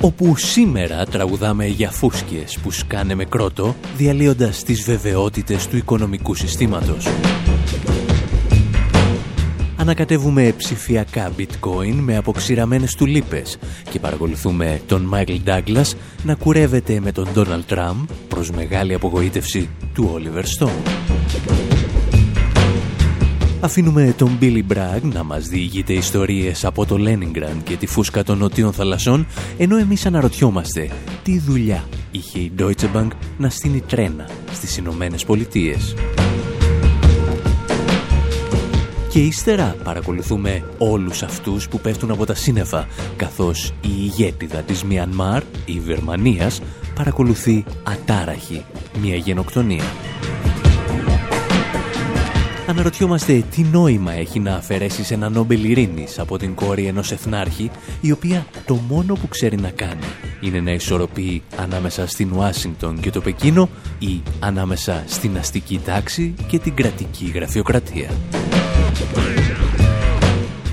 Όπου σήμερα τραγουδάμε για φούσκες που σκάνε με κρότο, διαλύοντας τις βεβαιότητες του οικονομικού συστήματος. Ανακατεύουμε ψηφιακά bitcoin με αποξηραμένες τουλίπες και παρακολουθούμε τον Μάικλ Ντάγκλας να κουρεύεται με τον Ντόναλτ Τραμπ προς μεγάλη απογοήτευση του Oliver Stone. Αφήνουμε τον Billy Bragg να μας διηγείται ιστορίες από το Leningrad και τη φούσκα των νοτίων θαλασσών, ενώ εμείς αναρωτιόμαστε τι δουλειά είχε η Deutsche Bank να στείλει τρένα στις Ηνωμένες Πολιτείες. Και ύστερα παρακολουθούμε όλους αυτούς που πέφτουν από τα σύννεφα, καθώς η ηγέτιδα της Μιανμάρ, η Βερμανίας, παρακολουθεί ατάραχη μια γενοκτονία. Αναρωτιόμαστε τι νόημα έχει να αφαιρέσεις ένα Νόμπελ Ειρήνης από την κόρη ενός εθνάρχη, η οποία το μόνο που ξέρει να κάνει είναι να ισορροπεί ανάμεσα στην Ουάσιγκτον και το Πεκίνο ή ανάμεσα στην αστική τάξη και την κρατική γραφειοκρατία.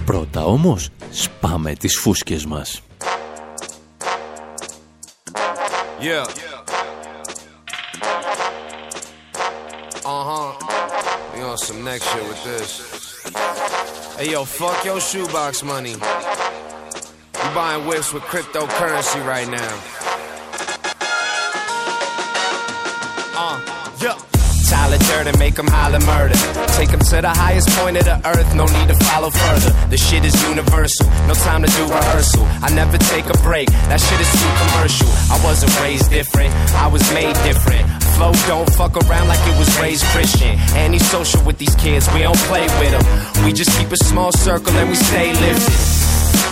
Πρώτα όμως, σπάμε τις φούσκες μας. Yeah. On some next shit with this. Hey yo, fuck your shoebox money. You buying whips with cryptocurrency right now. Uh, yeah. Tyler Durden, make them holler murder. Take them to the highest point of the earth, no need to follow further. The shit is universal, no time to do rehearsal. I never take a break, that shit is too commercial. I wasn't raised different, I was made different. Flow don't fuck around like it was raised Christian. Antisocial with these kids, we don't play with them. We just keep a small circle and we stay lifted.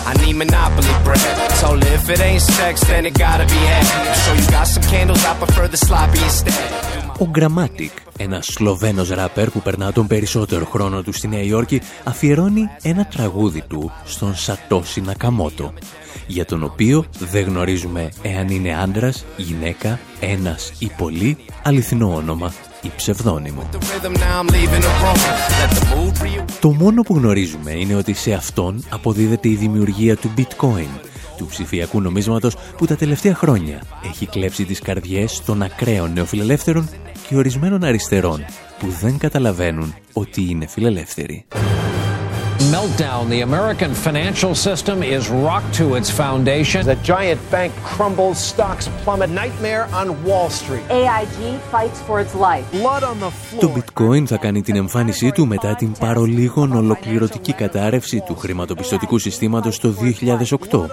I need monopoly bread. So if it ain't sex, then it gotta be head. So you got some candles, I prefer the sloppy instead. Ο Grammatic, ένας Σλοβαίνος ράπερ που περνά τον περισσότερο χρόνο του στη Νέα Υόρκη, αφιερώνει ένα τραγούδι του στον Σατώση Νακαμότο, για τον οποίο δεν γνωρίζουμε εάν είναι άντρας, γυναίκα, ένας ή πολύ, αληθινό όνομα ή ψευδόνυμο. Το μόνο που γνωρίζουμε είναι ότι σε αυτόν αποδίδεται η δημιουργία του bitcoin, του ψηφιακού νομίσματος που τα τελευταία χρόνια έχει κλέψει τις καρδιές των ακραίων νεοφιλελεύθερων και ορισμένων αριστερών που δεν καταλαβαίνουν ότι είναι φιλελεύθεροι. Meltdown. The American financial system is rocked to its foundation. The giant bank crumbles, stocks plummet. Nightmare on Wall Street. AIG fights for its life. Blood on the floor. Το bitcoin θα κάνει την εμφάνισή του μετά την παρολίγων ολοκληρωτική κατάρρευση του χρηματοπιστωτικού συστήματος το 2008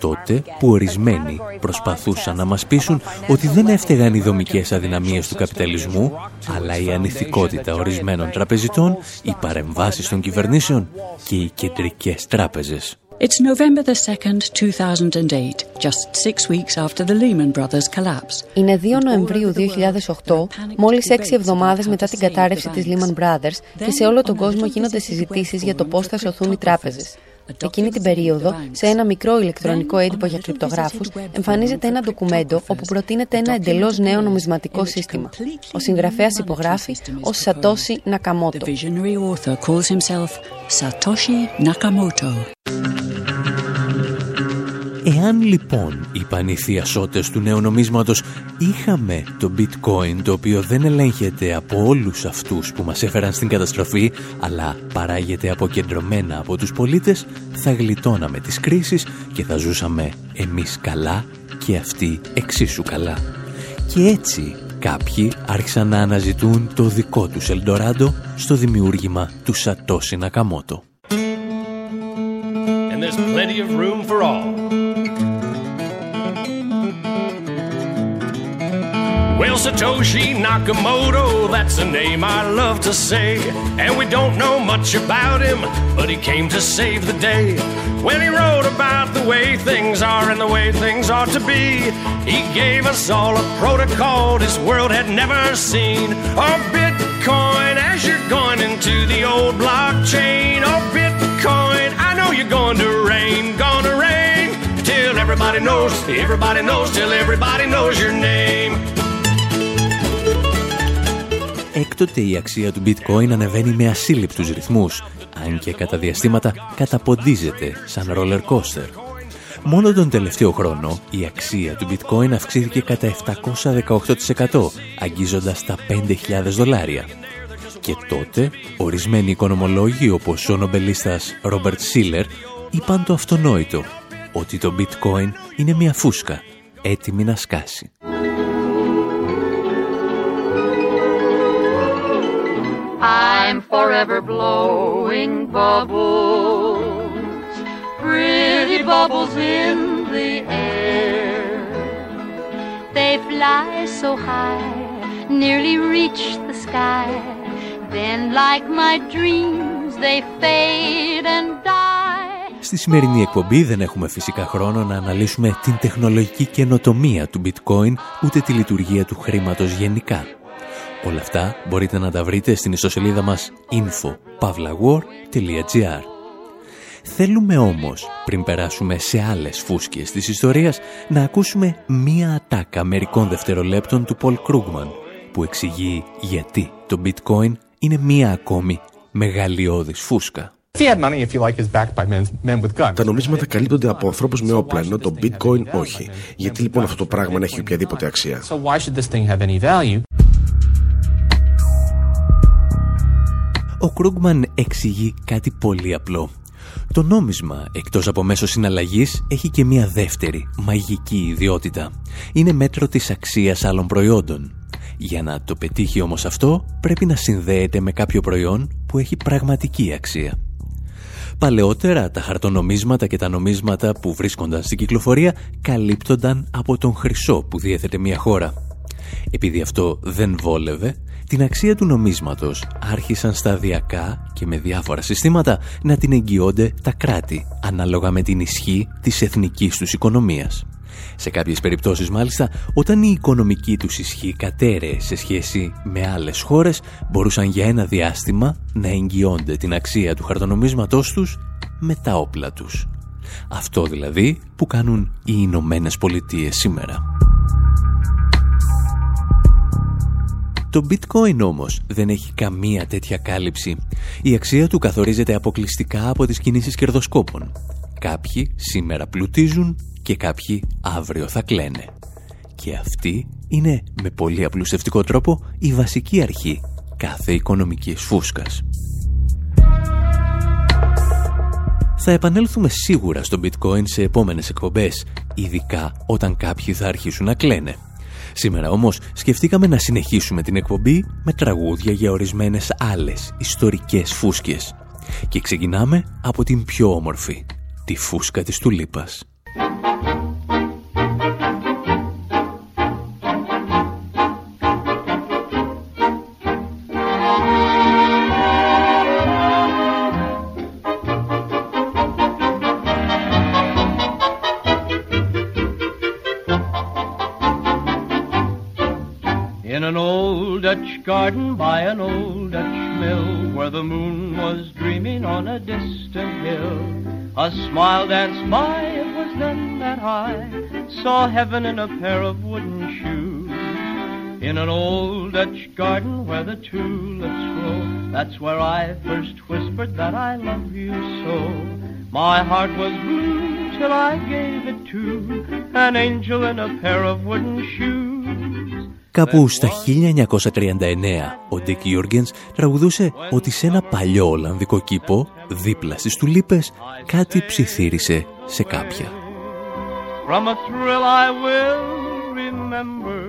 τότε που ορισμένοι προσπαθούσαν να μας πείσουν ότι δεν έφταιγαν οι δομικές αδυναμίες του καπιταλισμού, αλλά η ανηθικότητα ορισμένων τραπεζιτών, οι παρεμβάσεις των κυβερνήσεων και οι κεντρικές τράπεζες. It's November the 2nd, 2008, just six weeks after the Lehman Brothers collapse. Είναι 2 Νοεμβρίου 2008, μόλις έξι εβδομάδες μετά την κατάρρευση της Lehman Brothers και σε όλο τον κόσμο γίνονται συζητήσεις για το πώς θα σωθούν οι τράπεζες. Εκείνη την περίοδο, σε ένα μικρό ηλεκτρονικό έντυπο για κρυπτογράφους, εμφανίζεται ένα ντοκουμέντο όπου προτείνεται ένα εντελώς νέο νομισματικό σύστημα. Ο συγγραφέας υπογράφει ως Σατώση Νακαμότο. Εάν λοιπόν οι πανηθιασότες του νέου νομίσματος είχαμε το bitcoin το οποίο δεν ελέγχεται από όλους αυτούς που μας έφεραν στην καταστροφή αλλά παράγεται αποκεντρωμένα από τους πολίτες θα γλιτώναμε τις κρίσεις και θα ζούσαμε εμείς καλά και αυτοί εξίσου καλά. Και έτσι κάποιοι άρχισαν να αναζητούν το δικό τους Ελντοράντο στο δημιούργημα του Σατώση Νακαμότο. Satoshi Nakamoto, that's a name I love to say. And we don't know much about him, but he came to save the day. When he wrote about the way things are and the way things ought to be, he gave us all a protocol this world had never seen. Oh, Bitcoin, as you're going into the old blockchain. Oh, Bitcoin, I know you're going to rain, gonna rain. Till everybody knows, everybody knows, till everybody knows your name. Έκτοτε η αξία του bitcoin ανεβαίνει με ασύλληπτους ρυθμούς, αν και κατά διαστήματα καταποντίζεται σαν roller coaster. Μόνο τον τελευταίο χρόνο η αξία του bitcoin αυξήθηκε κατά 718%, αγγίζοντας τα 5.000 δολάρια. Και τότε, ορισμένοι οικονομολόγοι όπως ο νομπελίστας Ρόμπερτ Σίλερ είπαν το αυτονόητο, ότι το bitcoin είναι μια φούσκα, έτοιμη να σκάσει. I'm forever blowing bubbles, pretty bubbles in the air. They fly so high, nearly reach the sky. Then, like my dreams, they fade and die. Στη σημερινή εκπομπή δεν έχουμε φυσικά χρόνο να αναλύσουμε την τεχνολογική καινοτομία του bitcoin ούτε τη λειτουργία του χρήματος γενικά. Όλα αυτά μπορείτε να τα βρείτε στην ιστοσελίδα μας info.pavlawar.gr Θέλουμε όμως, πριν περάσουμε σε άλλες φούσκες της ιστορίας, να ακούσουμε μία ατάκα μερικών δευτερολέπτων του Πολ Κρούγμαν, που εξηγεί γιατί το bitcoin είναι μία ακόμη μεγαλειώδης φούσκα. Τα νομίσματα καλύπτονται από ανθρώπους με όπλα, ενώ το bitcoin όχι. Γιατί λοιπόν αυτό το πράγμα να έχει οποιαδήποτε αξία; Ο Κρούγκμαν εξηγεί κάτι πολύ απλό. Το νόμισμα, εκτός από μέσο συναλλαγής, έχει και μία δεύτερη, μαγική ιδιότητα. Είναι μέτρο της αξίας άλλων προϊόντων. Για να το πετύχει όμως αυτό, πρέπει να συνδέεται με κάποιο προϊόν που έχει πραγματική αξία. Παλαιότερα τα χαρτονομίσματα και τα νομίσματα που βρίσκονταν στην κυκλοφορία καλύπτονταν από τον χρυσό που διέθετε μια χώρα. Επειδή αυτό δεν βόλευε, την αξία του νομίσματος άρχισαν σταδιακά και με διάφορα συστήματα να την εγγυώνται τα κράτη, ανάλογα με την ισχύ της εθνικής τους οικονομίας. Σε κάποιες περιπτώσεις μάλιστα, όταν η οικονομική τους ισχύ κατέρεε σε σχέση με άλλες χώρες, μπορούσαν για ένα διάστημα να εγγυώνται την αξία του χαρτονομίσματός τους με τα όπλα τους. Αυτό δηλαδή που κάνουν οι Ηνωμένες Πολιτείες σήμερα. Το bitcoin όμως δεν έχει καμία τέτοια κάλυψη. Η αξία του καθορίζεται αποκλειστικά από τις κινήσεις κερδοσκόπων. Κάποιοι σήμερα πλουτίζουν και κάποιοι αύριο θα κλαίνε. Και αυτή είναι με πολύ απλουστευτικό τρόπο η βασική αρχή κάθε οικονομικής φούσκας. Θα επανέλθουμε σίγουρα στο bitcoin σε επόμενες εκπομπές, ειδικά όταν κάποιοι θα αρχίσουν να κλαίνε. Σήμερα όμως σκεφτήκαμε να συνεχίσουμε την εκπομπή με τραγούδια για ορισμένες άλλες ιστορικές φούσκες. Και ξεκινάμε από την πιο όμορφη, τη φούσκα της τουλίπας. Garden by an old Dutch mill where the moon was dreaming on a distant hill. A smile danced by, it was then that I saw heaven in a pair of wooden shoes. In an old Dutch garden where the tulips grow, that's where I first whispered that I love you so. My heart was blue till I gave it to an angel in a pair of wooden shoes. Κάπου στα 1939 ο Ντίκ Γιούργενς τραγουδούσε ότι σε ένα παλιό Ολλανδικό κήπο, δίπλα στις τουλίπες, κάτι ψιθύρισε σε κάποια.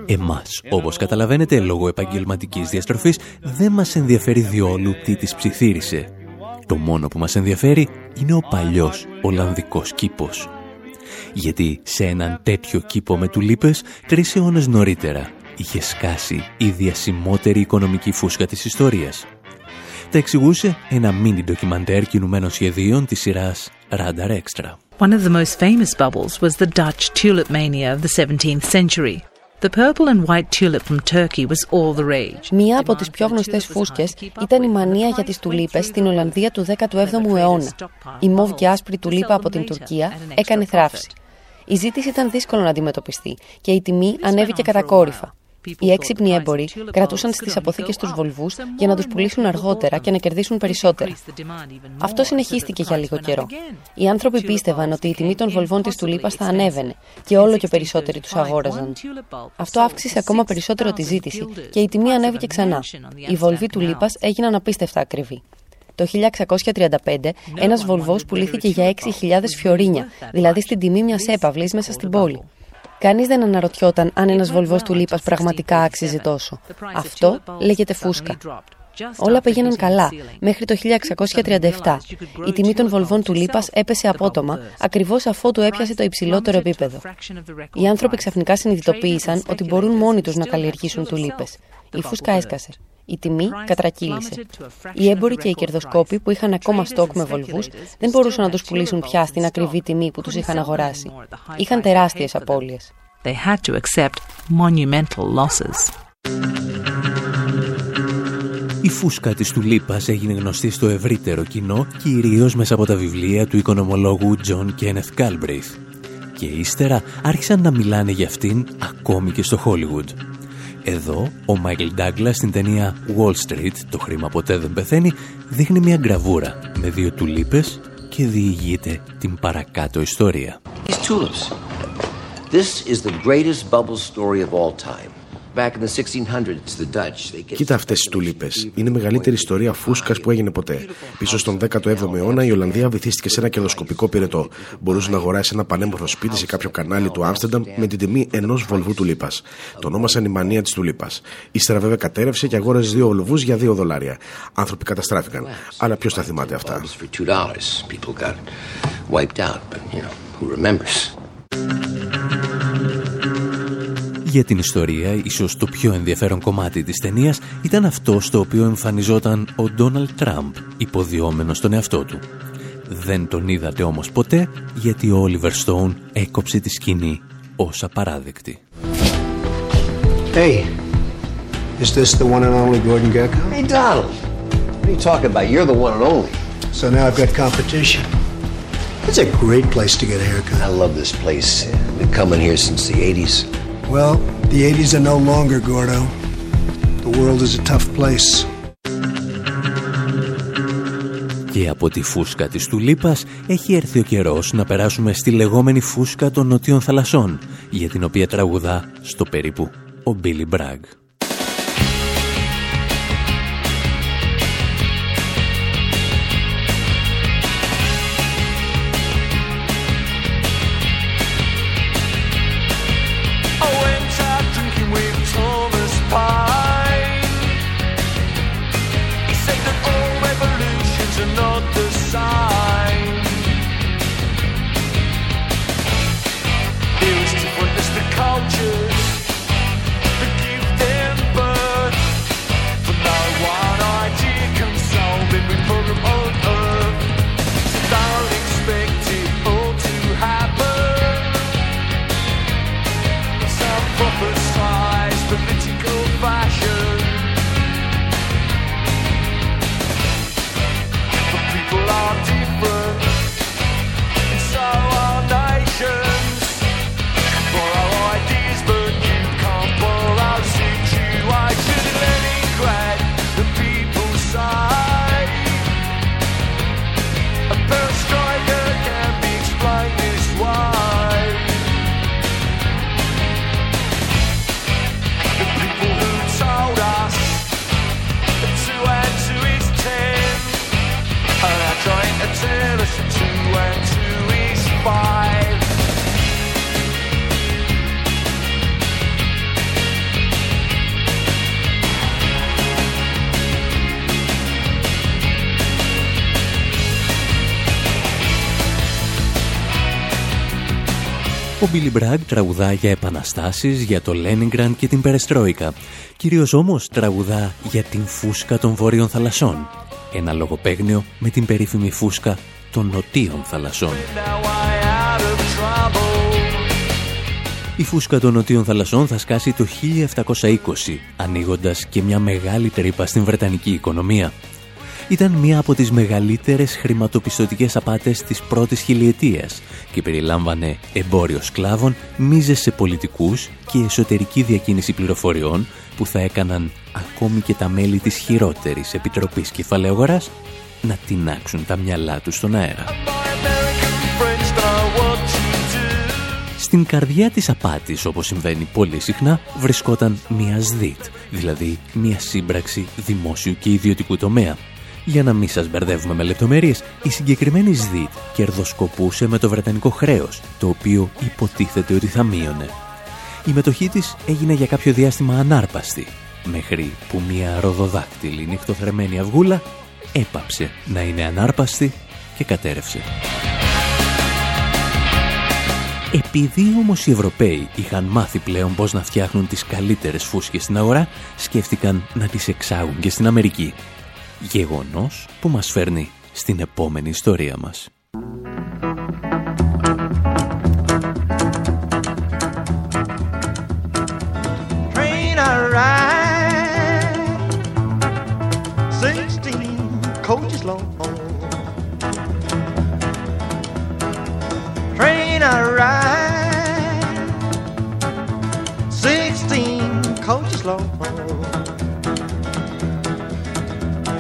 Εμάς, όπως καταλαβαίνετε, λόγω επαγγελματικής διαστροφής, δεν μας ενδιαφέρει διόλου τι της ψιθύρισε. Το μόνο που μας ενδιαφέρει είναι ο παλιός Ολλανδικός κήπος. Γιατί σε έναν τέτοιο κήπο με τουλίπες, τρεις αιώνες νωρίτερα, είχε σκάσει η διασημότερη οικονομική φούσκα της ιστορίας. Τα εξηγούσε ένα μίνι ντοκιμαντέρ κινουμένων σχεδίων της σειράς Radar Extra. One of the most famous bubbles was the Dutch tulip mania of the 17th century. The purple and white tulip from Turkey was all the rage. Μία από τις πιο γνωστές φούσκες ήταν η μανία για τις τουλίπες στην Ολλανδία του 17ου αιώνα. Η μοβ και άσπρη τουλίπα από την Τουρκία έκανε θράψη. Η ζήτηση ήταν δύσκολο να αντιμετωπιστεί και η τιμή ανέβηκε κατακόρυφα. Οι έξυπνοι έμποροι κρατούσαν στις αποθήκες τους βολβούς για να τους πουλήσουν αργότερα και να κερδίσουν περισσότερα. Αυτό συνεχίστηκε για λίγο καιρό. Οι άνθρωποι πίστευαν ότι η τιμή των βολβών της τουλίπας θα ανέβαινε και όλο και περισσότεροι τους αγόραζαν. Αυτό αύξησε ακόμα περισσότερο τη ζήτηση και η τιμή ανέβηκε ξανά. Οι βολβοί τουλίπας έγιναν απίστευτα ακριβοί. Το 1635 ένας βολβός πουλήθηκε για 6.000 φιωρίνια, δηλαδή στην τιμή μιας έπαυλης μέσα στην πόλη. Κανείς δεν αναρωτιόταν αν ένας βολβός του Λίπας πραγματικά άξιζε τόσο. Αυτό λέγεται φούσκα. Όλα πήγαιναν καλά μέχρι το 1637. Η τιμή των βολβών του Λίπας έπεσε απότομα, ακριβώς αφότου έπιασε το υψηλότερο επίπεδο. Οι άνθρωποι ξαφνικά συνειδητοποίησαν ότι μπορούν μόνοι τους να καλλιεργήσουν του Λίπες. Η φούσκα έσκασε. Η τιμή κατρακύλησε. Οι έμποροι και οι κερδοσκόποι που είχαν ακόμα στόκ με βολβούς δεν μπορούσαν να τους πουλήσουν πια στην ακριβή τιμή που τους είχαν αγοράσει. Είχαν τεράστιες απώλειες. Η φούσκα της τουλίπας έγινε γνωστή στο ευρύτερο κοινό κυρίως μέσα από τα βιβλία του οικονομολόγου John Kenneth Galbraith. Και ύστερα άρχισαν να μιλάνε για αυτήν ακόμη και στο Hollywood. Εδώ, ο Μάικλ Ντάγκλας στην ταινία Wall Street, το χρήμα ποτέ δεν πεθαίνει, δείχνει μια γραβούρα με δύο τουλίπες και διηγείται την παρακάτω ιστορία. This is the greatest bubble story of all time. Κοίτα αυτές τις τουλίπες. Είναι η μεγαλύτερη ιστορία φούσκας που έγινε ποτέ. Πίσω στον 17ο αιώνα η Ολλανδία βυθίστηκε σε ένα κερδοσκοπικό πυρετό. Μπορούσε να αγοράσει ένα πανέμορφο σπίτι σε κάποιο κανάλι του Άμστερνταμ με την τιμή ενός βολβού τουλίπας. Το ονόμασαν η μανία της τουλίπας. Ύστερα βέβαια κατέρευσε και αγόραζε δύο βολβούς για δύο δολάρια. Άνθρωποι καταστράφηκαν. Αλλά ποιος τα θυμάται αυτά; Για την ιστορία, ίσως το πιο ενδιαφέρον κομμάτι της ταινίας ήταν αυτό στο οποίο εμφανιζόταν ο Ντόναλτ Τραμπ, υποδιόμενος στον εαυτό του. Δεν τον είδατε όμως ποτέ, γιατί ο Όλιβερ Στόουν έκοψε τη σκηνή ως απαράδεκτη. Hey, is this the one and only Gordon Gekko? Hey, Donald. What are you talking about? You're the one and only. So now I've got competition. It's a great place to get a haircut. I love this place. Been coming here since the 80s. Well, the 80s are no longer, Gordo. The world is a tough place. Και από τη φούσκα της Τουλίπας έχει έρθει ο καιρός να περάσουμε στη λεγόμενη φούσκα των νοτίων θαλασσών, για την οποία τραγουδά στο περίπου ο Μπίλι Μπράγκ. Billy Bragg τραγουδά για επαναστάσεις, για το Λένιγκραντ και την Περεστρόικα. Κυρίως όμως τραγουδά για την φούσκα των Βόρειων Θαλασσών. Ένα λογοπαίγνιο με την περίφημη φούσκα των Νοτίων Θαλασσών. Η φούσκα των Νοτίων Θαλασσών θα σκάσει το 1720, ανοίγοντας και μια μεγάλη τρύπα στην Βρετανική οικονομία. Ήταν μία από τις μεγαλύτερες χρηματοπιστωτικές απάτες της πρώτης χιλιετίας και περιλάμβανε εμπόριο σκλάβων, μίζες σε πολιτικούς και εσωτερική διακίνηση πληροφοριών που θα έκαναν ακόμη και τα μέλη της χειρότερης Επιτροπής Κεφαλαίου να τεινάξουν τα μυαλά τους στον αέρα. Στην καρδιά της απάτης, όπως συμβαίνει πολύ συχνά, βρισκόταν μια ΣΔΙΤ, δηλαδή μια σύμπραξη δημόσιου και ιδιωτικού τομέα. Για να μην σας μπερδεύουμε με λεπτομέρειες, η συγκεκριμένη ΣΔΙΤ κερδοσκοπούσε με το βρετανικό χρέος, το οποίο υποτίθεται ότι θα μείωνε. Η μετοχή της έγινε για κάποιο διάστημα ανάρπαστη, μέχρι που μια ροδοδάκτυλη νυχτοθρεμένη αυγούλα έπαψε να είναι ανάρπαστη και κατέρευσε. Επειδή όμως οι Ευρωπαίοι είχαν μάθει πλέον πώς να φτιάχνουν τις καλύτερες φούσκες στην αγορά, σκέφτηκαν να τις εξάγουν και στην Αμερική. Γεγονός που μας φέρνει στην επόμενη ιστορία μας.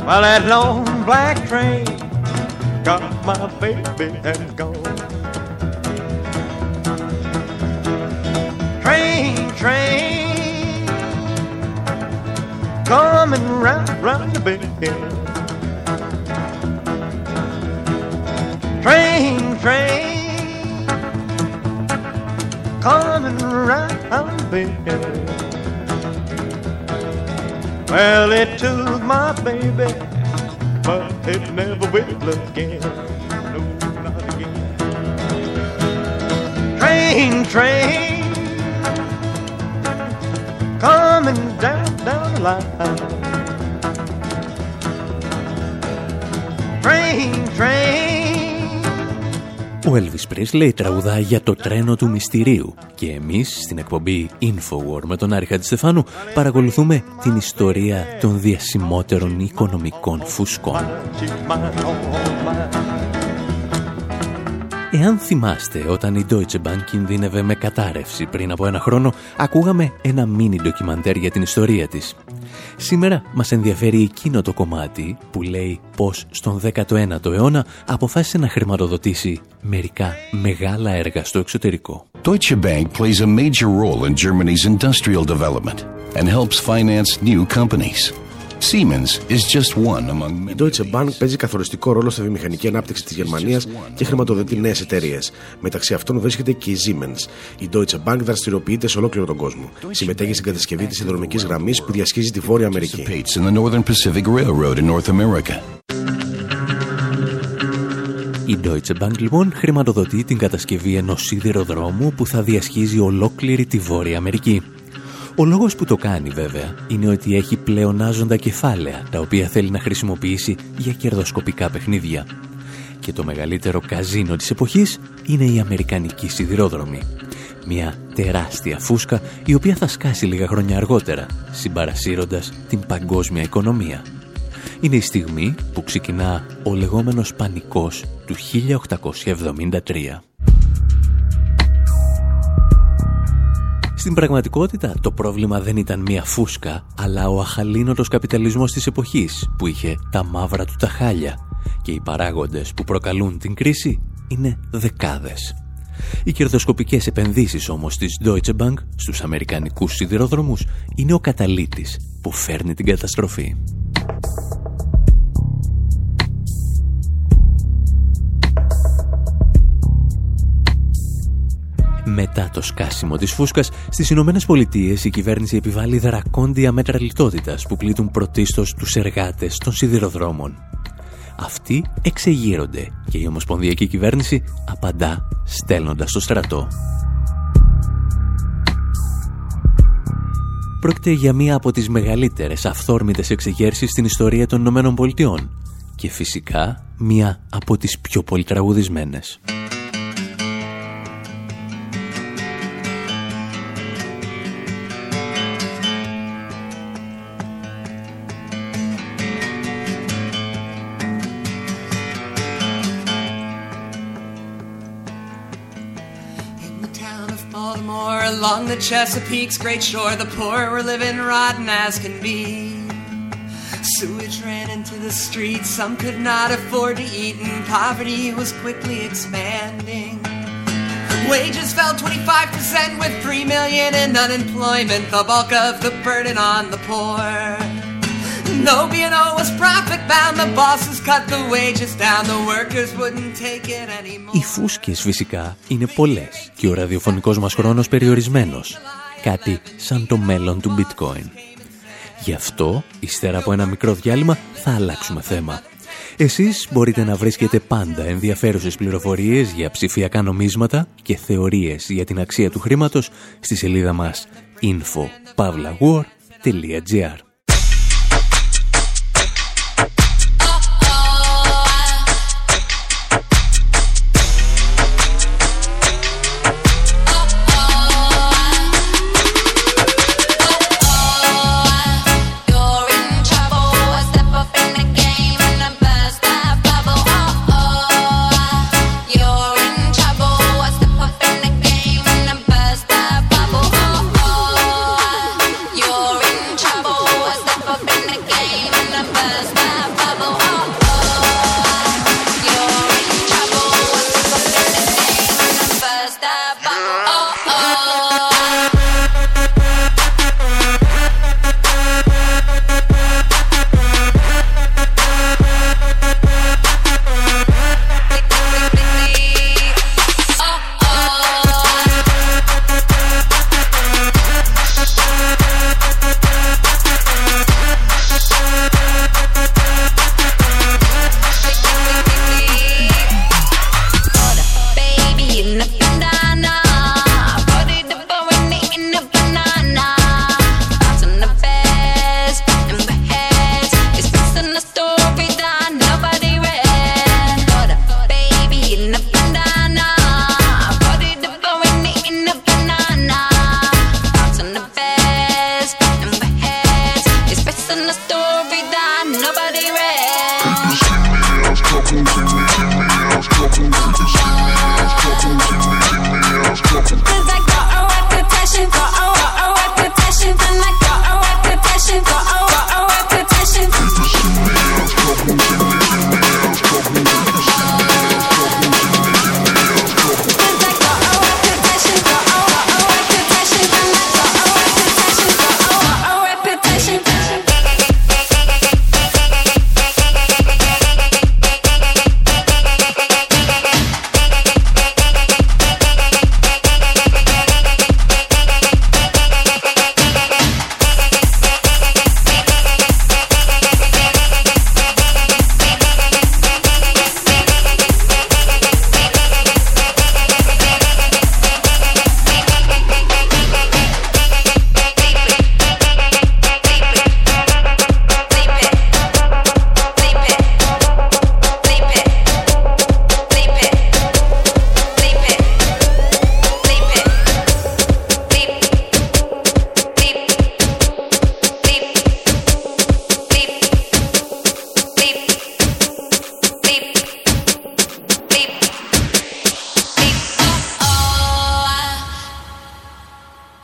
Well, that long black train got my baby and gone. Train, train, coming round, round the bend. Train, train, coming round the bend. Well, it took my baby, but it never will again. No, not again. Train, train, coming down, down the line. Train, train. Ο Elvis Presley τραγουδά για το τρένο του μυστηρίου και εμείς στην εκπομπή Infowar με τον Άρη Χατζηστεφάνου παρακολουθούμε την ιστορία των διασημότερων οικονομικών φουσκών. Εάν θυμάστε, όταν η Deutsche Bank κινδύνευε με κατάρρευση πριν από ένα χρόνο, ακούγαμε ένα μίνι ντοκιμαντέρ για την ιστορία της. Σήμερα μας ενδιαφέρει εκείνο το κομμάτι που λέει πως στον 19ο αιώνα αποφάσισε να χρηματοδοτήσει μερικά μεγάλα έργα στο εξωτερικό. Deutsche Bank plays a major role in Germany's industrial development and helps finance new companies. Siemens is just one among Η Deutsche Bank παίζει καθοριστικό ρόλο στη βιομηχανική ανάπτυξη της Γερμανίας και χρηματοδοτεί νέες εταιρείες. Μεταξύ αυτών βρίσκεται και η Siemens. Η Deutsche Bank δραστηριοποιείται σε ολόκληρο τον κόσμο. Συμμετέχει στην κατασκευή της συνδρομικής γραμμής που διασχίζει τη Βόρεια Αμερική. participates in the Northern Pacific Railroad in North America. Η Deutsche Bank λοιπόν χρηματοδοτεί την κατασκευή ενός σιδηροδρόμου που θα διασχίζει ολόκληρη τη Βόρεια Αμερική. Ο λόγος που το κάνει βέβαια είναι ότι έχει πλεονάζοντα κεφάλαια τα οποία θέλει να χρησιμοποιήσει για κερδοσκοπικά παιχνίδια. Και το μεγαλύτερο καζίνο της εποχής είναι η Αμερικανική Σιδηρόδρομη. Μια τεράστια φούσκα η οποία θα σκάσει λίγα χρόνια αργότερα, συμπαρασύροντας την παγκόσμια οικονομία. Είναι η στιγμή που ξεκινά ο λεγόμενος πανικός του 1873. Στην πραγματικότητα το πρόβλημα δεν ήταν μία φούσκα, αλλά ο αχαλήνοτος καπιταλισμός της εποχής που είχε τα μαύρα του τα χάλια και οι παράγοντες που προκαλούν την κρίση είναι δεκάδες. Οι κερδοσκοπικές επενδύσεις όμως της Deutsche Bank στους αμερικανικούς σιδηροδρόμους είναι ο καταλήτης που φέρνει την καταστροφή. Μετά το σκάσιμο της φούσκας, στις Ηνωμένες Πολιτείες η κυβέρνηση επιβάλλει δρακόντια μέτρα λιτότητας που πλήττουν πρωτίστως τους εργάτες των σιδηροδρόμων. Αυτοί εξεγείρονται και η Ομοσπονδιακή Κυβέρνηση απαντά στέλνοντας το στρατό. Πρόκειται για μία από τις μεγαλύτερες αυθόρμητες εξεγέρσεις στην ιστορία των Ηνωμένων Πολιτειών και φυσικά μία από τις πιο πολυτραγουδισμένες. Along the Chesapeake's great shore, the poor were living rotten as can be. Sewage ran into the streets, some could not afford to eat, and poverty was quickly expanding. Wages fell 25% with 3 million in unemployment, the bulk of the burden on the poor. No B&O was profit bound, the bosses cut the wages down, the workers wouldn't take it anymore. Οι φούσκες φυσικά είναι πολλές και ο ραδιοφωνικός μας χρόνος περιορισμένος. Κάτι σαν το μέλλον του bitcoin. Γι' αυτό, ύστερα από ένα μικρό διάλειμμα, θα αλλάξουμε θέμα. Εσείς μπορείτε να βρίσκετε πάντα ενδιαφέρουσες πληροφορίες για ψηφιακά νομίσματα και θεωρίες για την αξία του χρήματος στη σελίδα μας info.pavlawar.gr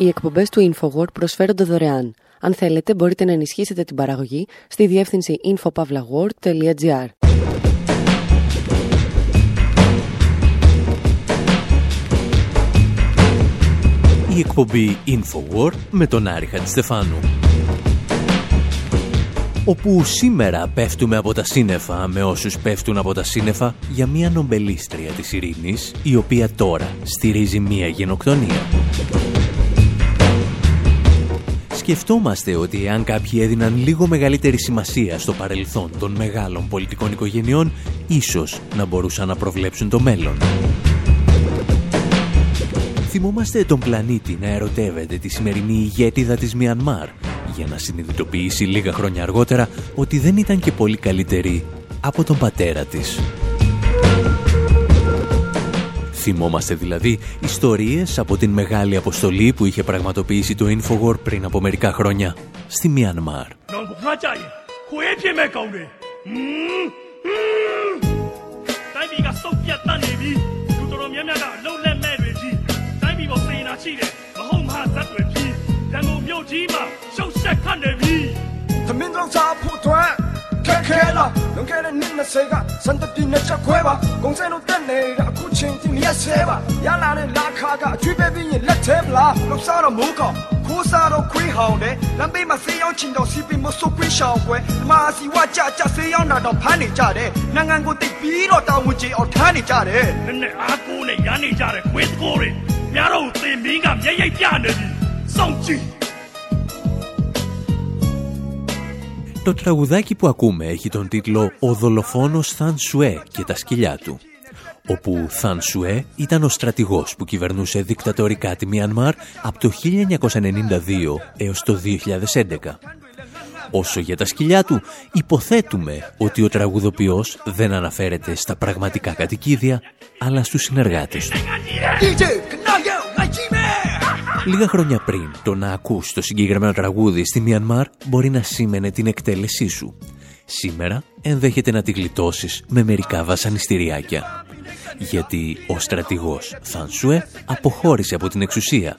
Οι εκπομπές του InfoWord προσφέρονται δωρεάν. Αν θέλετε, μπορείτε να ενισχύσετε την παραγωγή στη διεύθυνση infopavlagor.gr. Η εκπομπή Infowar με τον Άρη Χατζηστεφάνου. Όπου σήμερα πέφτουμε από τα σύννεφα με όσους πέφτουν από τα σύννεφα για μια νομπελίστρια της ειρήνης η οποία τώρα στηρίζει μια γενοκτονία. Σκεφτόμαστε ότι αν κάποιοι έδιναν λίγο μεγαλύτερη σημασία στο παρελθόν των μεγάλων πολιτικών οικογενειών, ίσως να μπορούσαν να προβλέψουν το μέλλον. Θυμόμαστε τον πλανήτη να ερωτεύεται τη σημερινή ηγέτιδα της Μιανμάρ για να συνειδητοποιήσει λίγα χρόνια αργότερα ότι δεν ήταν και πολύ καλύτερη από τον πατέρα της. Θυμόμαστε δηλαδή ιστορίες από την μεγάλη αποστολή που είχε πραγματοποιήσει το Infowar πριν από μερικά χρόνια στη Μιανμάρ. နောက်ငါကြရင်ခွေးဖြစ်မဲ့ကောင်းတယ်ဟွန်းဟွန်းတိုင်းပြည်ကစုပ်ပြတ်တတ်နေပြီလူတော်တော်များများကအလုံးလက်မဲ့တွေကြီးတိုင်းပြည်ပေါ်စေနာရှိတယ်မဟုတ်မြို့ကြီးမှာရှုပ်ဆက်ခတ်နေပြီသမင်းတော်စားဖို့အတွက်ခက်ခဲလားလွန်ခဲ့တဲ့နှစ်20ကစံတပြင်းနဲ့ချက်ခွဲပါဂုံစဲလို့တက်နေတာအခုချိန်ကြီးမရက်ဆဲပါရလာတဲ့လာခါကအကျွေးပဲပြီးရင်လက်သေးပလားလောက်စားတော့မိုးကောင်ခိုးစားတော့ခွေးဟောင်းတယ်လမ်းဘေးမှာဆေးရောင်းချင်တော့စီပင်မဆိုးခွေးရှောင်းပွဲဒီမှာစီဝကြကြဆေးရောင်းတာတော့ဖမ်းနေကြတယ်နိုင်ငံကိုတိတ်ပြီးတော့တာဝန်ကြီးအောင်ထမ်းနေကြတယ်နည်းနည်းအားကိုးနဲ့ရမ်းနေကြတဲ့ခွေးစကိုတွေများတော့သင်မင်းကမျက်ရိပ်ပြနေပြီစောင့်ကြည့် Το τραγουδάκι που ακούμε έχει τον τίτλο «Ο δολοφόνος Θαν Σουέ και τα σκυλιά του» όπου Θαν Σουέ ήταν ο στρατηγός που κυβερνούσε δικτατορικά τη Μιανμάρ από το 1992 έως το 2011. Όσο για τα σκυλιά του, υποθέτουμε ότι ο τραγουδοποιός δεν αναφέρεται στα πραγματικά κατοικίδια, αλλά στους συνεργάτες του. Λίγα χρόνια πριν το να ακούς το συγκεκριμένο τραγούδι στη Μιανμάρ μπορεί να σήμαινε την εκτέλεσή σου. Σήμερα ενδέχεται να τη γλιτώσεις με μερικά βασανιστήριάκια. Γιατί ο στρατηγός Θανσουέ αποχώρησε από την εξουσία,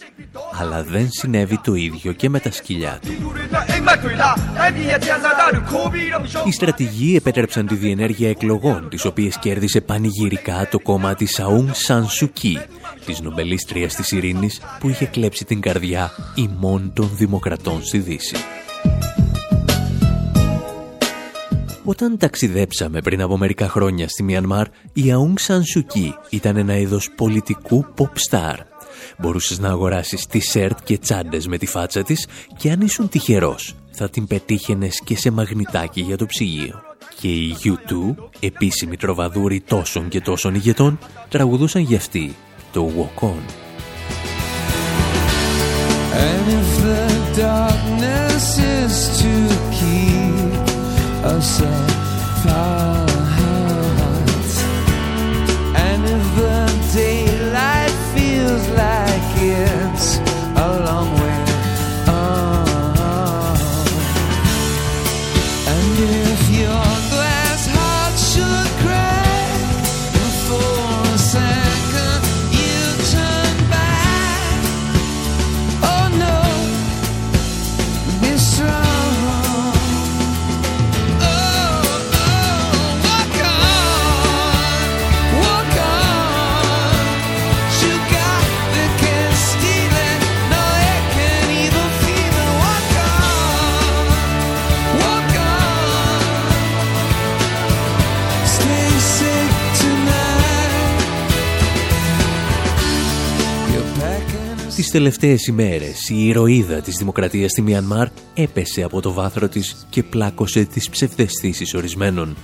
αλλά δεν συνέβη το ίδιο και με τα σκυλιά του. Οι στρατηγοί επέτρεψαν τη διενέργεια εκλογών, τις οποίες κέρδισε πανηγυρικά το κόμμα της Αούν Σαν Σουκί, της νομπελίστριας της ειρήνης που είχε κλέψει την καρδιά ημών των δημοκρατών στη Δύση. Όταν ταξιδέψαμε πριν από μερικά χρόνια στη Μιανμάρ, η Αούν Σαν Σουκί ήταν ένα είδος πολιτικού pop star. Μπορούσες να αγοράσεις t-shirt και τσάντες με τη φάτσα της και αν ήσουν τυχερός θα την πετύχαινες και σε μαγνητάκι για το ψυγείο. Και οι U2, επίσημοι τροβαδούροι τόσων και τόσων ηγετών, τραγουδούσαν για αυτή το Walk On. And if the darkness is to keep us apart, and if the daylight feels like it's a long Τις τελευταίες ημέρες η ηρωίδα της δημοκρατίας στη Μιανμάρ έπεσε από το βάθρο της και πλάκωσε τις ψευδεστήσεις ορισμένων.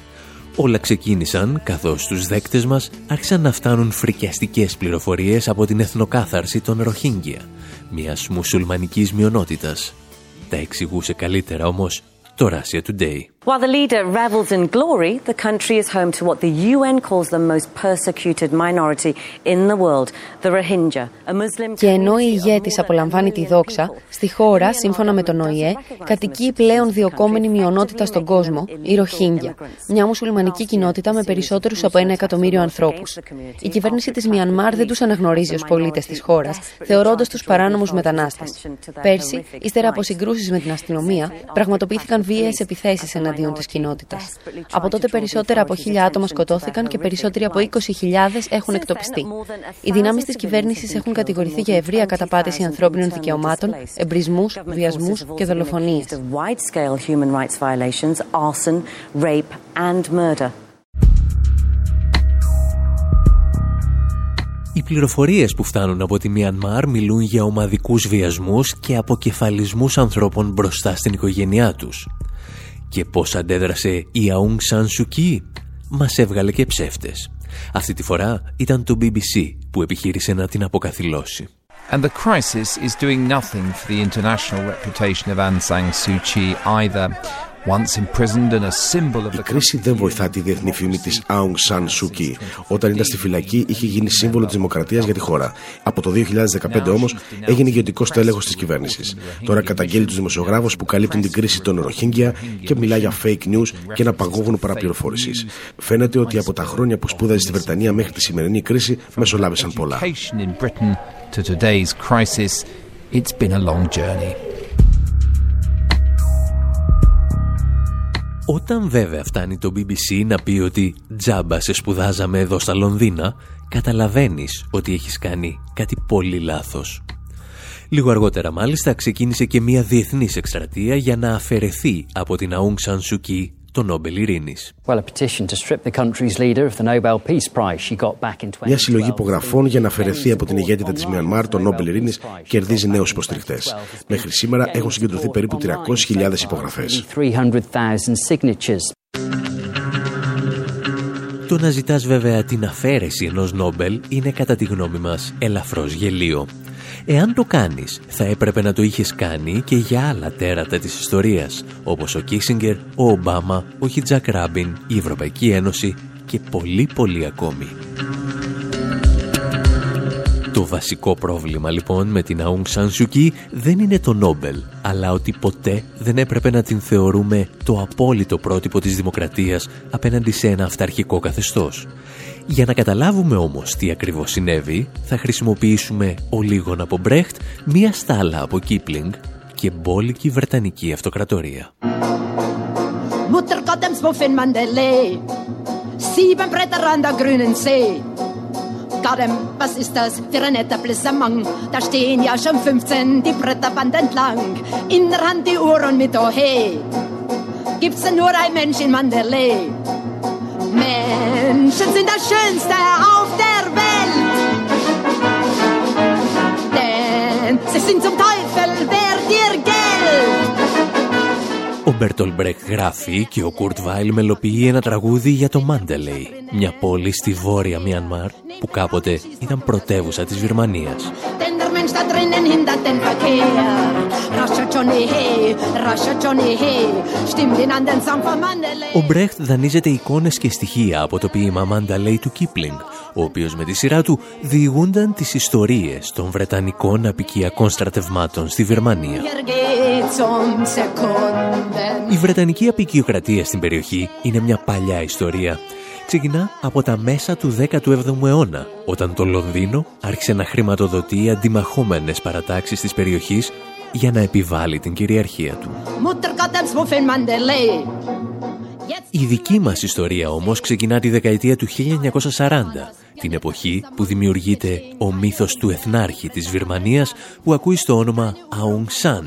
Όλα ξεκίνησαν καθώς τους δέκτες μας άρχισαν να φτάνουν φρικιαστικές πληροφορίες από την εθνοκάθαρση των Ροχίνγκια, μιας μουσουλμανικής μειονότητας. Τα εξηγούσε καλύτερα όμως το Russia Today. While the leader revels in glory, the country is home to what the UN calls the most persecuted minority in the world, the Rohingya, a Muslim Και ενώ η ηγέτης απολαμβάνει τη δόξα, στη χώρα, σύμφωνα με τον ΟΗΕ, κατοικεί η πλέον διοκόμενη μειονότητα στον κόσμο, η Ροχίνγκια, μια μουσουλμανική κοινότητα με περισσότερους από ένα εκατομμύριο ανθρώπους. Η κυβέρνηση της Μιανμάρ δεν τους αναγνωρίζει ως πολίτες της χώρας, θεωρώντας τους παράνομους μετανάστες. Πέρσι, ύστερα από συγκρούσεις με την αστυνομία, πραγματοποιήθηκαν βίαιες επιθέσεις εναντίον της κοινότητας. Από τότε περισσότερα από χίλια άτομα σκοτώθηκαν και περισσότεροι από 20.000 έχουν εκτοπιστεί. Οι δυνάμεις της κυβέρνησης έχουν κατηγορηθεί για ευρεία καταπάτηση ανθρώπινων δικαιωμάτων, εμπρισμούς, βιασμούς και δολοφονίες. wide-scale human rights violations, arson, rape and murder. Οι πληροφορίες που φτάνουν από τη Μιανμάρ μιλούν για ομαδικούς βιασμούς και αποκεφαλισμούς ανθρώπων μπροστά στην οικογένειά τους. Και πώς αντέδρασε η Αung San Suu Kyi, μας έβγαλε και ψεύτες. Αυτή τη φορά ήταν το BBC που επιχείρησε να την αποκαθιλώσει. And the crisis is doing nothing for the international reputation of Aung San Suu Kyi either. Once imprisoned and a symbol of Η the κρίση δεν βοηθά τη διεθνή φήμη της Aung San Suu Kyi. Όταν ήταν στη φυλακή, είχε γίνει σύμβολο της δημοκρατίας για τη χώρα. Από το 2015 όμως έγινε ηγετικό τέλεχο της κυβέρνησης. Τώρα καταγγέλει τους δημοσιογράφους που καλύπτουν την κρίση των Ροχίνγκια και μιλά για fake news και ένα παγόβουνο παραπληροφόρησης. Φαίνεται ότι από τα χρόνια που σπούδαζε στη Βρετανία μέχρι τη σημερινή κρίση μεσολάβησαν πολλά. education in Britain to today's crisis. It's been a long journey. Όταν βέβαια φτάνει το BBC να πει ότι τζάμπα σε σπουδάζαμε εδώ στα Λονδίνα, καταλαβαίνεις ότι έχεις κάνει κάτι πολύ λάθος. Λίγο αργότερα μάλιστα ξεκίνησε και μια διεθνής εκστρατεία για να αφαιρεθεί από την Aung San Suu Kyi το Νόμπελ Ειρήνης. Μια συλλογή υπογραφών για να αφαιρεθεί από την ηγέτητα της Μιανμάρ το Νόμπελ Ειρήνης κερδίζει νέους υποστηρικτές. Μέχρι σήμερα έχουν συγκεντρωθεί περίπου 300.000 υπογραφές. Το να ζητάς βέβαια την αφαίρεση ενός Νόμπελ είναι κατά τη γνώμη μας ελαφρώς γελίο. Εάν το κάνεις, θα έπρεπε να το είχες κάνει και για άλλα τέρατα της ιστορίας, όπως ο Κίσιγκερ, ο Ομπάμα, ο Χιτζακ Ράμπιν, η Ευρωπαϊκή Ένωση και πολλοί πολλοί ακόμη. Το βασικό πρόβλημα λοιπόν με την Aung San Suu Kyi δεν είναι το Νόμπελ, αλλά ότι ποτέ δεν έπρεπε να την θεωρούμε το απόλυτο πρότυπο της δημοκρατίας απέναντι σε ένα αυταρχικό καθεστώς. Για να καταλάβουμε όμως τι ακριβώς συνέβη, θα χρησιμοποιήσουμε ο λίγον από Μπρέχτ, μία στάλα από Κίπλινγκ και μπόλικη Βρετανική αυτοκρατορία. Mutter Gott dem Smuffin Mandalay. Sieben Bretter an der grünen See. Gadem, was ist das für ein netter Blissamang? Da stehen ja schon 15 die Bretterband entlang. In der Hand die Uhr und mit oh hey. Gibt's denn nur ein Mensch in Mandalay? Menschen sind das Schönste auf der Welt. Denn sie sind zum Teufel wert ihr Geld. Ο Μπέρτολ Μπρεκ γράφει και ο Κουρτ Βάιλ μελοποιεί ένα τραγούδι για το Μάντελεϊ, μια πόλη στη βόρεια Μιανμάρ που κάποτε ήταν πρωτεύουσα της Βυρμανίας. Denn der Mensch da drinnen hindert den Verkehr. Ο Μπρέχτ δανείζεται εικόνες και στοιχεία από το ποίημα Μάνταλεϊ του Κίπλινγκ, ο οποίος με τη σειρά του διηγούνταν τις ιστορίες των Βρετανικών απικιακών στρατευμάτων στη Βυρμανία. Hier geht's um Sekunden. Η Βρετανική απικιοκρατία στην περιοχή είναι μια παλιά ιστορία. Ξεκινά από τα μέσα του 17ου αιώνα, όταν το Λονδίνο άρχισε να χρηματοδοτεί αντιμαχόμενες παρατάξεις της περιοχής για να επιβάλλει την κυριαρχία του. Mutter Gott dem Smuffin Mandalay. Η δική μας ιστορία όμως ξεκινά τη δεκαετία του 1940, την εποχή που δημιουργείται ο μύθος του εθνάρχη της Βυρμανίας που ακούει στο όνομα Aung San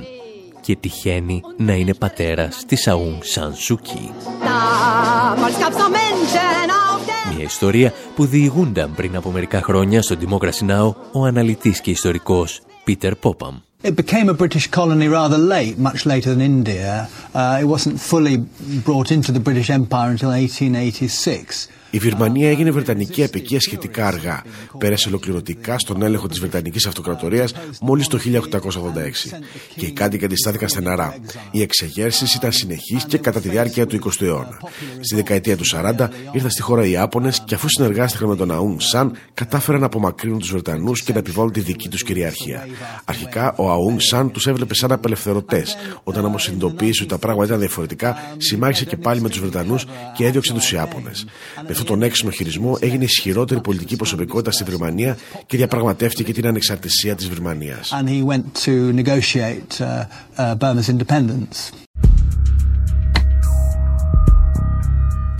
και τυχαίνει να είναι πατέρας της Aung San Suu Kyi. Damals gab's noch Menschen auf der Μια ιστορία που διηγούνταν πριν από μερικά χρόνια στο Democracy Now! ο αναλυτής και ιστορικός Peter Popham. It became a British colony rather late, much later than India. Uh, it wasn't fully brought into the British Empire until 1886. Η Βυρμανία έγινε Βρετανική απικία σχετικά αργά. Πέρασε ολοκληρωτικά στον έλεγχο της Βρετανικής Αυτοκρατορίας μόλις το 1886. Και οι κάτοικοι αντιστάθηκαν στεναρά. Οι εξεγέρσεις ήταν συνεχείς και κατά τη διάρκεια του 20ου αιώνα. Στη δεκαετία του 40 ήρθαν στη χώρα οι Ιάπωνε και αφού συνεργάστηκαν με τον Αούν Σαν, κατάφεραν να απομακρύνουν τους Βρετανούς και να επιβάλλουν τη δική τους κυριαρχία. Αρχικά ο Αούν Σαν τους έβλεπε σαν απελευθερωτές. Όταν όμως συνειδητοποίησε ότι τα πράγματα ήταν διαφορετικά, συμμάχισε και πάλι με τους Βρετανούς και έδιωξε τους Ιάπωνες. Με αυτόν τον έξυπνο χειρισμό έγινε ισχυρότερη πολιτική προσωπικότητα στη Βυρμανία και διαπραγματεύτηκε την ανεξαρτησία της Βυρμανία. And he went to negotiate uh, uh, Burma's independence.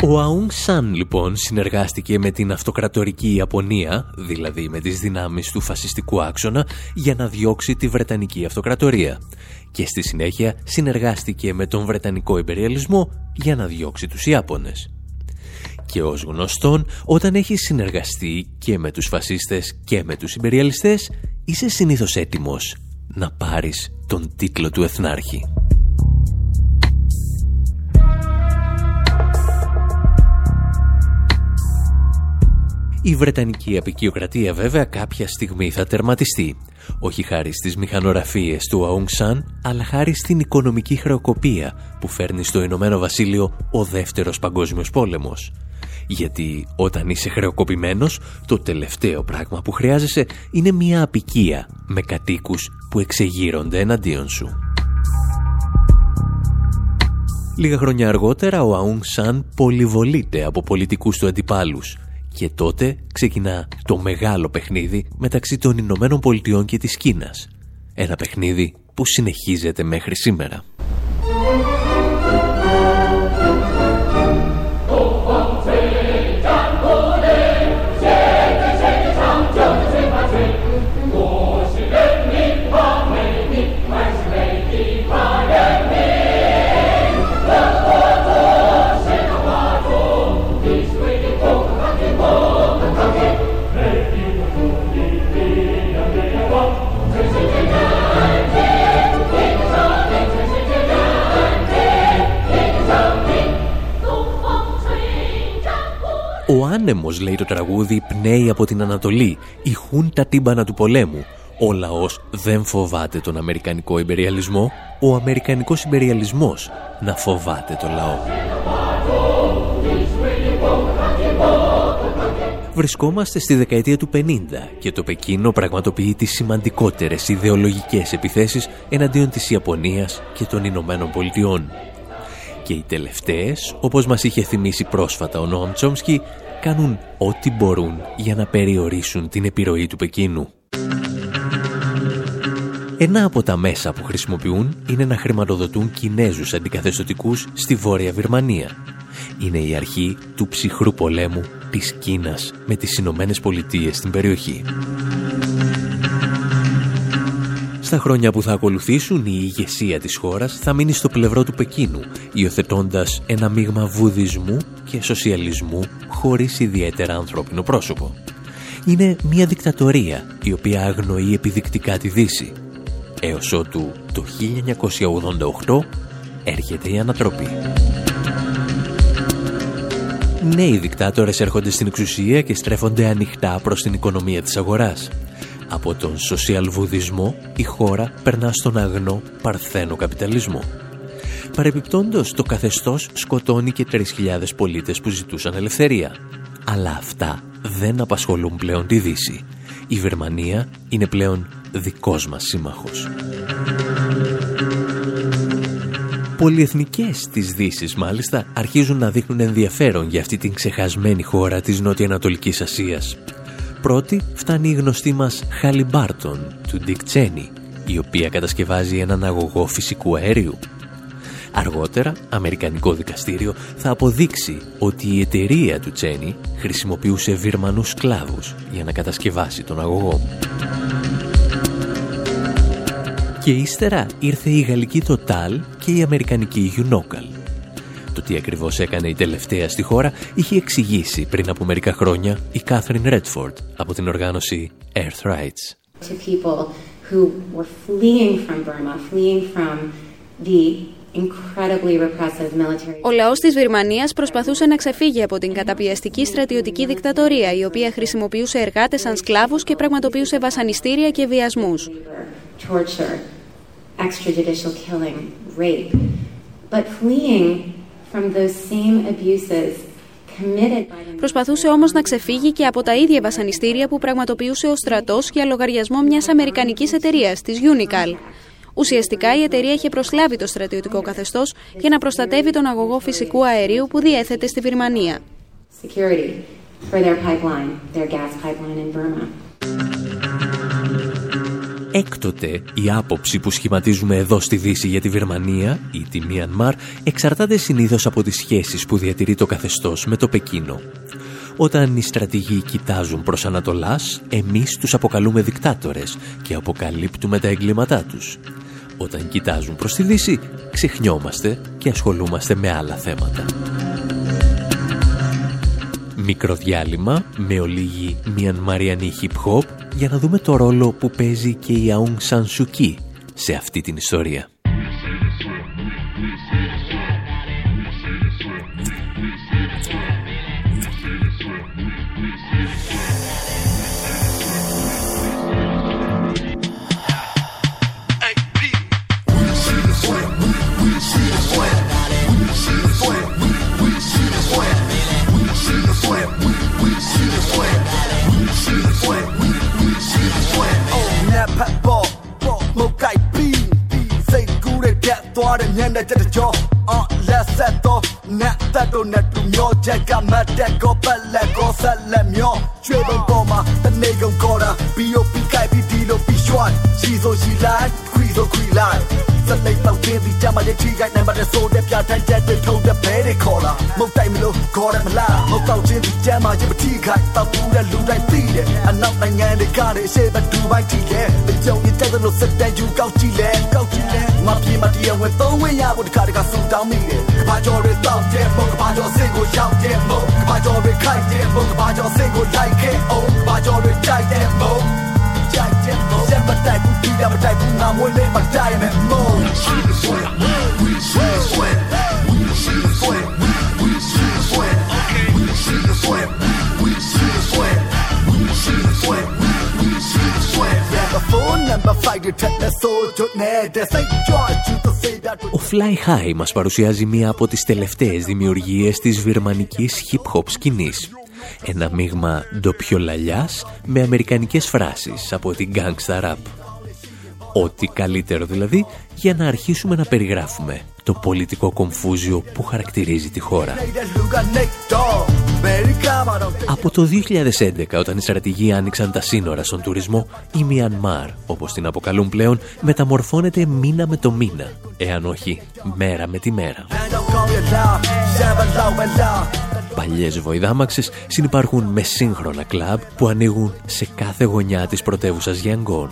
Ο Αούν Σαν λοιπόν συνεργάστηκε με την αυτοκρατορική Ιαπωνία, δηλαδή με τις δυνάμεις του φασιστικού άξονα, για να διώξει τη Βρετανική Αυτοκρατορία. Και στη συνέχεια συνεργάστηκε με τον Βρετανικό Ιμπεριαλισμό για να διώξει τους Ιάπωνες. Και ως γνωστόν, όταν έχεις συνεργαστεί και με τους φασίστες και με τους Ιμπεριαλιστές, είσαι συνήθως έτοιμος να πάρεις τον τίτλο του Εθνάρχη. Η Βρετανική απεικιοκρατία βέβαια κάποια στιγμή θα τερματιστεί. Όχι χάρη στις μηχανογραφίες του Αung San, αλλά χάρη στην οικονομική χρεοκοπία που φέρνει στο Ηνωμένο Βασίλειο ο δεύτερος παγκόσμιος πόλεμος. Γιατί όταν είσαι χρεοκοπημένος, το τελευταίο πράγμα που χρειάζεσαι είναι μια απικία με κατοίκους που εξεγείρονται εναντίον σου. Λίγα χρόνια αργότερα ο Αούν Σαν πολυβολείται από πολιτικούς του αντιπάλους και τότε ξεκινά το μεγάλο παιχνίδι μεταξύ των Ηνωμένων Πολιτειών και της Κίνας. Ένα παιχνίδι που συνεχίζεται μέχρι σήμερα. Άνεμος, λέει το τραγούδι, πνέει από την Ανατολή. Ηχούν τα τύμπανα του πολέμου. Ο λαός δεν φοβάται τον Αμερικανικό υπεριαλισμό. Ο Αμερικανικός υπεριαλισμός να φοβάται το λαό. Βρισκόμαστε στη δεκαετία του 50 και το Πεκίνο πραγματοποιεί τις σημαντικότερες ιδεολογικές επιθέσεις εναντίον της Ιαπωνίας και των Ηνωμένων Πολιτειών. Και οι τελευταίες, όπως μας είχε θυμίσει πρόσφατα ο Νόαμ Τσόμσκι, κάνουν ό,τι μπορούν για να περιορίσουν την επιρροή του Πεκίνου. Ένα από τα μέσα που χρησιμοποιούν είναι να χρηματοδοτούν Κινέζους αντικαθεστωτικούς στη Βόρεια Βυρμανία. Είναι η αρχή του ψυχρού πολέμου της Κίνας με τις Ηνωμένες Πολιτείες στην περιοχή. Στα χρόνια που θα ακολουθήσουν η ηγεσία της χώρας θα μείνει στο πλευρό του Πεκίνου, υιοθετώντας ένα μείγμα βουδισμού και σοσιαλισμού χωρίς ιδιαίτερα ανθρώπινο πρόσωπο. Είναι μια δικτατορία η οποία αγνοεί επιδεικτικά τη Δύση, έως ότου το 1988 έρχεται η ανατροπή. Νέοι δικτάτορες έρχονται στην εξουσία και στρέφονται ανοιχτά προς την οικονομία της αγοράς. Από τον σοσιαλβουδισμό η χώρα περνά στον αγνό παρθένο καπιταλισμό. Παρεπιπτόντως το καθεστώς σκοτώνει και 3.000 πολίτες που ζητούσαν ελευθερία. Αλλά αυτά δεν απασχολούν πλέον τη Δύση. Η Βερμανία είναι πλέον δικός μας σύμμαχος. Πολυεθνικές της δύσης μάλιστα αρχίζουν να δείχνουν ενδιαφέρον για αυτή την ξεχασμένη χώρα της Νοτιοανατολικής Ασίας. Πρώτη φτάνει η γνωστή μας Χαλιμπάρτον του Dick Cheney, η οποία κατασκευάζει έναν αγωγό φυσικού αέριου. Αργότερα, Αμερικανικό δικαστήριο θα αποδείξει ότι η εταιρεία του Τσένι χρησιμοποιούσε Βυρμανούς σκλάβους για να κατασκευάσει τον αγωγό. Και ύστερα ήρθε η γαλλική Total και η αμερικανική Unocal. Το τι ακριβώς έκανε η τελευταία στη χώρα είχε εξηγήσει πριν από μερικά χρόνια η Κάθριν Ρέτφορντ από την οργάνωση Earth Rights. to people who were fleeing from Burma, fleeing from the incredibly repressive military. Ο λαός της Βυρμανίας προσπαθούσε να ξεφύγει από την καταπιεστική στρατιωτική δικτατορία, η οποία χρησιμοποιούσε εργάτες σαν σκλάβους και πραγματοποιούσε βασανιστήρια και βιασμούς. torture, extrajudicial killing, rape. But fleeing from those same abuses committed by the Προσπαθούσε όμως να ξεφύγει και από τα ίδια βασανιστήρια που πραγματοποιούσε ο στρατός για λογαριασμό μιας αμερικανικής εταιρείας, της Unical. Ουσιαστικά η εταιρεία είχε προσλάβει το στρατιωτικό καθεστώς για να προστατεύει τον αγωγό φυσικού αερίου που διέθετε στη Βυρμανία. Έκτοτε, η άποψη που σχηματίζουμε εδώ στη Δύση για τη Βερμανία ή τη Μιανμάρ εξαρτάται συνήθως από τις σχέσεις που διατηρεί το καθεστώς με το Πεκίνο. Όταν οι στρατηγοί κοιτάζουν προς Ανατολάς, εμείς τους αποκαλούμε δικτάτορες και αποκαλύπτουμε τα εγκλήματά τους. Όταν κοιτάζουν προς τη Δύση, ξεχνιόμαστε και ασχολούμαστε με άλλα θέματα. Μικρό διάλειμμα με ολίγη μιανμαριανή hip-hop για να δούμε το ρόλο που παίζει και η Aung San Suu Kyi σε αυτή την ιστορία. ။ တ်သွားတဲ့မျက်နှာချက်တစ်ကြောအော်လက်ဆက်တော့နတ်သက်တို့နဲ့တူမျောချက်ကမတ်တက်ကောပက်လက်ကောဆက်လက်မျောကျွေးပုံပေါ်မှာတနေကုန်ကောတာဘီယိုပီကိုက်ပြီးဒီလိုပြီးရွှတ်ရှိဆိုရှိလိုက် ခွီဆိုခွီလိုက်စလိတ်တော့တင်းပြီးကြမှာတဲ့ထိခိုက်နိုင်ပါတဲ့ဆိုတဲ့ပြထိုင်ချက်တွေထုံတဲ့ဘဲတွေခေါ်လာမုတ်တိုက်မလို့ခေါ်တယ်မလားမုတ်တော့ချင်းပြီးကြမ်းမှာရမထိခိုက်တော့ဘူးတဲ့လူတိုင်းသိတယ်အနောက်နိုင်ငံတွေကတဲ့အရှိတ်ဒူဘိုင်းတီရဲ့ဒီကြောင့်ဒီတက်လို့စက်တန်ယူကောက်ကြည့်လဲကောက်ကြည့်လဲမပြေမတရားဝဲသုံးဝဲရဖို့တခါတခါဆူတောင်းမိတယ်ဘာကြော်တွေတောက်တဲ့မုတ်ဘာကြော်စင်ကိုရောက်တဲ့မုတ်ဘာကြော်တွေခိုက်တဲ့မုတ်ဘာကြော်စင်ကိုလိုက်ခဲ့အောင်ဘာကြော်တွေကြိုက်တဲ့မုတ်ကြိုက်တဲ့မုတ် Ο Fly High μας παρουσιάζει μία από τις τελευταίες δημιουργίες της βιρμανικής hip-hop σκηνής. Ένα μείγμα ντοπιολαλιάς με αμερικανικές φράσεις από την gangsta rap. Ό,τι καλύτερο δηλαδή για να αρχίσουμε να περιγράφουμε το πολιτικό κομφούζιο που χαρακτηρίζει τη χώρα. Από το 2011, όταν οι στρατηγοί άνοιξαν τα σύνορα στον τουρισμό, η Μιανμάρ, όπως την αποκαλούν πλέον, μεταμορφώνεται μήνα με το μήνα, εάν όχι μέρα με τη μέρα. Παλιές βοηδάμαξες συνυπάρχουν με σύγχρονα κλαμπ που ανοίγουν σε κάθε γωνιά της πρωτεύουσας Γιανγκόν.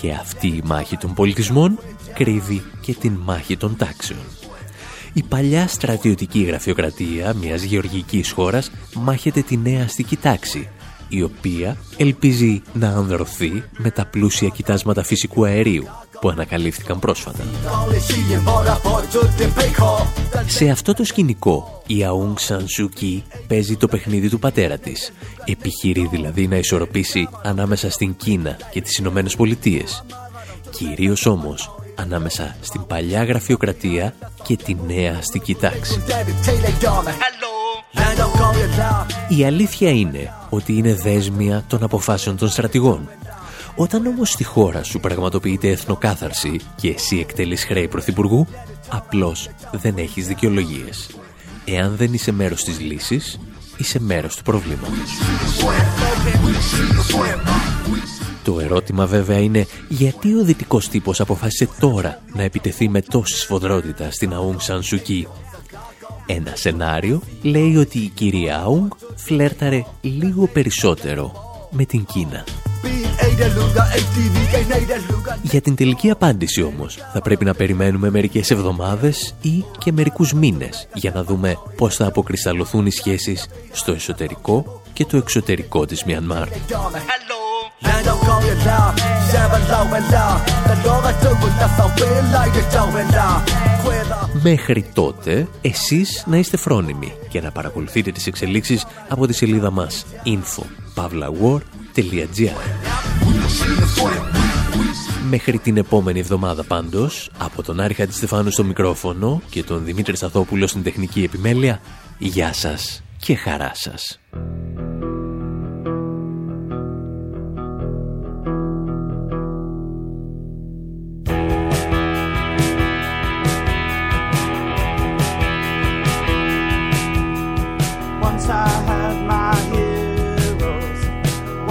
Και αυτή η μάχη των πολιτισμών κρύβει και την μάχη των τάξεων. Η παλιά στρατιωτική γραφειοκρατία μιας γεωργικής χώρας μάχεται τη νέα αστική τάξη, η οποία ελπίζει να ανδρωθεί με τα πλούσια κοιτάσματα φυσικού αερίου που ανακαλύφθηκαν πρόσφατα. Σε αυτό το σκηνικό, η Αούγκ Σαν Σουκί παίζει το παιχνίδι του πατέρα της. Επιχειρεί δηλαδή να ισορροπήσει ανάμεσα στην Κίνα και τις Ηνωμένες Πολιτείες. Κυρίως όμως ανάμεσα στην παλιά γραφειοκρατία και τη νέα αστική τάξη. Η αλήθεια είναι ότι είναι δέσμια των αποφάσεων των στρατηγών. Όταν όμως στη χώρα σου πραγματοποιείται εθνοκάθαρση και εσύ εκτελείς χρέη πρωθυπουργού, απλώς δεν έχεις δικαιολογίες. Εάν δεν είσαι μέρος της λύσης, είσαι μέρος του προβλήματος. Το ερώτημα βέβαια είναι γιατί ο δυτικός τύπος αποφάσισε τώρα να επιτεθεί με τόση σφοδρότητα στην Αούγκ Σαν Σουκί. Ένα σενάριο λέει ότι η κυρία Αούγκ φλέρταρε λίγο περισσότερο με την Κίνα. Για την τελική απάντηση όμως θα πρέπει να περιμένουμε μερικές εβδομάδες ή και μερικούς μήνες για να δούμε πώς θα αποκρισταλωθούν οι σχέσεις στο εσωτερικό και το εξωτερικό της Μιανμάρ. Μέχρι τότε, εσείς να είστε φρόνιμοι και να παρακολουθείτε τις εξελίξεις από τη σελίδα μας info.pavlawar.gr Μέχρι την επόμενη εβδομάδα πάντως, από τον Άρη Στεφάνου στο μικρόφωνο και τον Δημήτρη Σαθόπουλο στην τεχνική επιμέλεια, γεια σας και χαρά σας.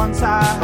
outside.